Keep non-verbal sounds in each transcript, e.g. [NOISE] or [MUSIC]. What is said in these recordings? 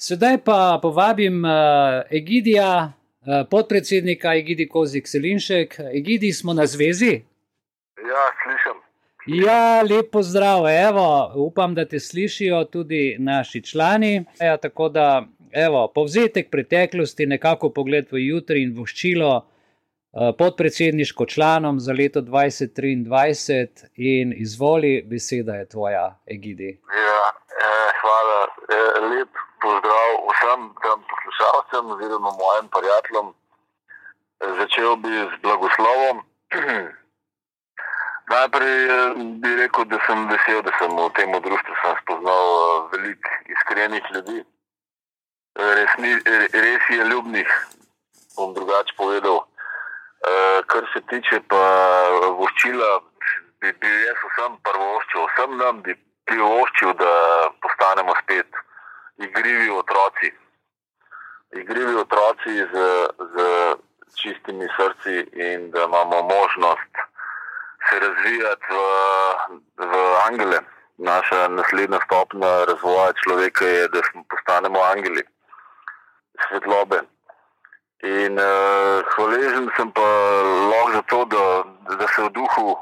Sedaj pa povabim uh, Egidija, uh, podpredsednika Egidi Kozik Selinšek. Egidi smo na zvezi. Ja, slišim. Ja, lepo zdrav, evo, upam, da te slišijo tudi naši člani. Ja, tako da, evo, povzetek preteklosti, nekako pogled v jutri in voščilo uh, podpredsedniško članom za leto 2023 in izvoli, beseda je tvoja, Egidi. Ja, eh, hvala, eh, lep pozdrav vsem tem poslušalcem, oziroma mojim prijateljem. Začel bi z blagoslovom. [CLEARS THROAT] Najprej eh, bi rekel, da sem vesel, da sem v tem društvu spoznal eh, veliko iskrenih ljudi, res, ni, res je ljubnih, bom drugače povedal. Eh, kar se tiče pa voščila, bi, bi jaz vsem prvoščil, vsem nam bi privoščil, da postanemo spet igrivi otroci. Igrivi otroci z, z čistimi srci in da imamo možnost se razvijati v, v angele. Naša naslednja stopnja razvoja človeka je, da postanemo angeli, svetlobe. In uh, hvaležen sem pa lahko za to, da, da, se duhu,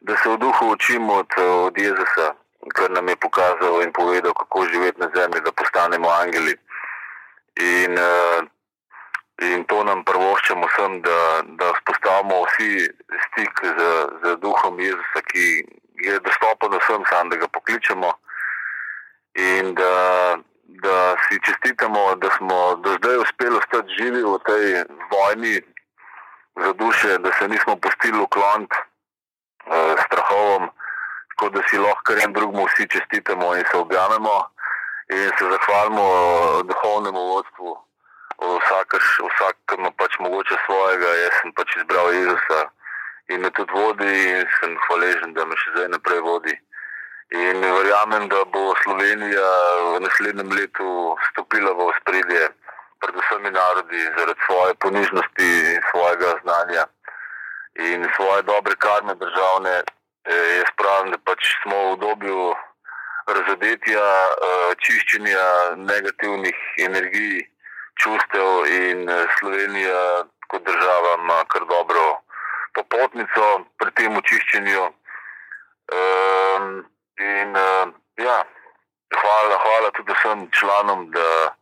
da se v duhu učimo od, od Jezusa kar nam je pokazal in povedal, kako živeti na zemlji, da postanemo angeli. In, uh, in to nam prvoščamo vsem, da, da spostavimo vsi stik z, z duhom Jezusa, ki je dostopen vsem, sam da ga pokličemo. In da, da si čestitamo, da smo do zdaj uspeli ostati živi v tej vojni za duše, da se nismo pustili ukloniti uh, strahovom tako da si lahko en drugemu vsi čestitamo in se objamemo in se zahvalimo duhovnemu vodstvu. Vsak, vsak ima pač mogoče svojega, jaz sem pač izbral Jezusa in me tudi vodi in sem hvaležen, da me še zdaj naprej vodi. In verjamem, da bo Slovenija v naslednjem letu stopila v spredje, predvsem narodi, zaradi svoje ponižnosti in svojega znanja in svoje dobre karme državne. Eh, jaz pravim, da pač smo v obdobju razodetja, eh, čiščenja negativnih energij, čustev in eh, Slovenija kot država ima kar dobro popotnico pri tem očiščenju. In ja, hvala, hvala tudi vsem članom, da,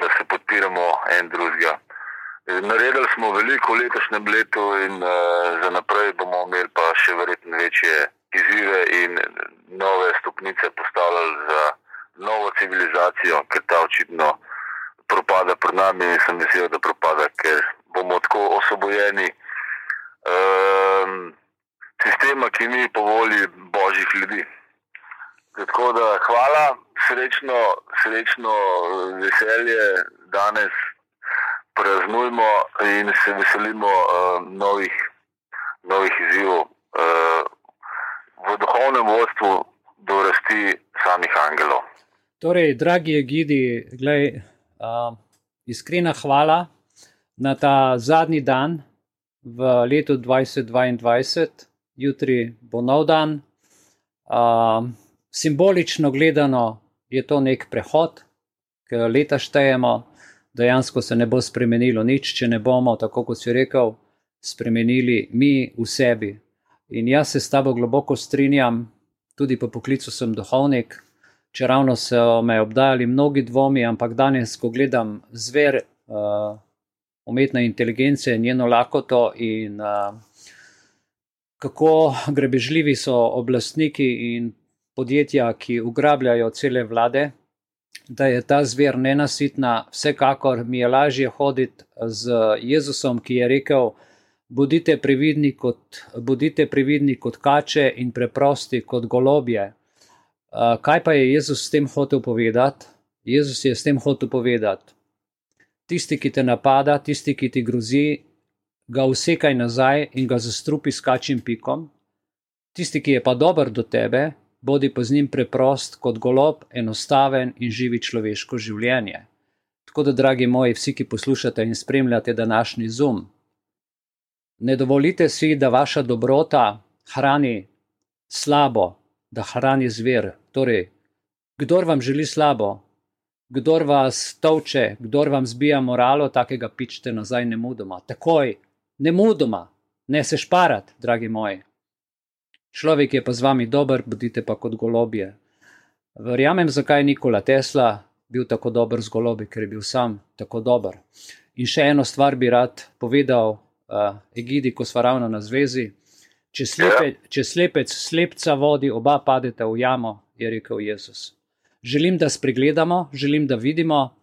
da se podpiramo en drugega. Naredili smo veliko v letošnjem letu, in uh, za naprej bomo imeli pa še verjetno večje izzive in nove stopnice postavljali za novo civilizacijo, ker ta očitno propada pred nami in sem vesel, da propada, ker bomo tako osvobojeni um, sistema, ki ni po volji božjih ljudi. Tako da hvala, srečno, srečno veselje danes praznujmo in se veselimo uh, novih, novih izzivov uh, v duhovnem vodstvu do rasti samih angelov. Torej, dragi Egidi, glej, uh, iskrena hvala na ta zadnji dan v letu 2022, jutri bo nov dan. Uh, simbolično gledano je to nek prehod, ki leta štejemo dejansko se ne bo spremenilo nič, če ne bomo, tako kot si rekel, spremenili mi v sebi. In jaz se s tabo globoko strinjam, tudi po poklicu sem duhovnik, če ravno so me obdajali mnogi dvomi, ampak danes, ko gledam zver uh, umetne inteligence, njeno lakoto in uh, kako grebežljivi so oblastniki in podjetja, ki ugrabljajo cele vlade da je ta zver nenasitna, vsekakor mi je lažje hoditi z Jezusom, ki je rekel: Bodite previdni kot, bodite previdni kot kače in preprosti kot golobje. Kaj pa je Jezus s tem hotel povedati? Jezus je s tem hotel povedati: Tisti, ki te napada, tisti, ki ti grozi, ga usekaj nazaj in ga zastrupi s kačim pikom. Tisti, ki je pa dober do tebe, bodi pa z njim preprost kot golob, enostaven in živi človeško življenje. Tako da, dragi moji, vsi, ki poslušate in spremljate današnji zum, ne dovolite si, da vaša dobrota hrani slabo, da hrani zver. Torej, kdor vam želi slabo, kdor vas toče, kdor vam zbija moralo, takega pičite nazaj ne mudoma. Takoj, ne mudoma, ne se šparati, dragi moji. Človek je pa z vami dober, bodite pa kot golobje. Verjamem, zakaj Nikola Tesla bil tako dober z golobi, ker je bil sam tako dober. In še eno stvar bi rad povedal, uh, Egidi, ko smo ravno na zvezi. Če, slepe, če slepec slepca vodi, oba padeta v jamo, je rekel Jezus. Želim, da spregledamo, želim, da vidimo.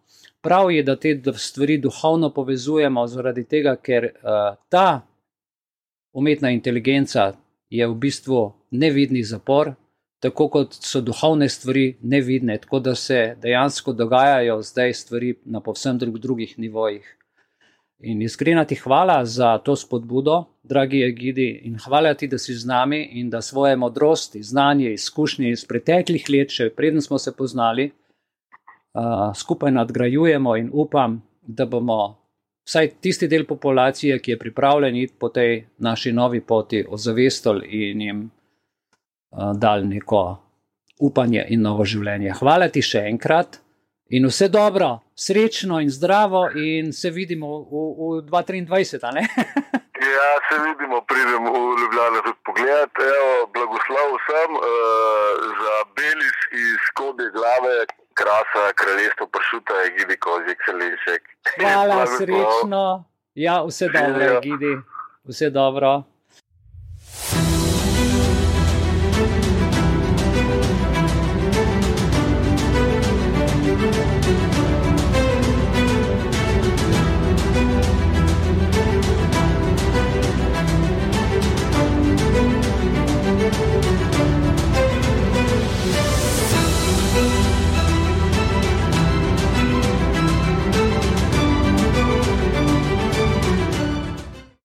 Prav je, da te stvari duhovno povezujemo, zaradi tega, ker uh, ta umetna inteligenca je v bistvu nevidni zapor, tako kot so duhovne stvari nevidne, tako da se dejansko dogajajo zdaj stvari na povsem drug, drugih nivojih. In iskrena ti hvala za to spodbudo, dragi Egidi, in hvala ti, da si z nami in da svoje modrosti, znanje, izkušnje iz preteklih let, še preden smo se poznali, uh, skupaj nadgrajujemo in upam, da bomo vsaj tisti del populacije, ki je pripravljen iti po tej naši novi poti, ozavestili in jim uh, dali neko upanje in novo življenje. Hvala ti še enkrat. In vse dobro, srečno in zdravo, in se vidimo v, v 2023. [LAUGHS] ja, se vidimo, pridem v Ljubljano tudi pogled. Evo, blagoslov vsem uh, za Belis iz Kode glave, krasa, kraljestvo pršuta, Gidi Kozjek, Selinšek. Hvala, srečno. Ja, vse dobro, Gidi, vse dobro.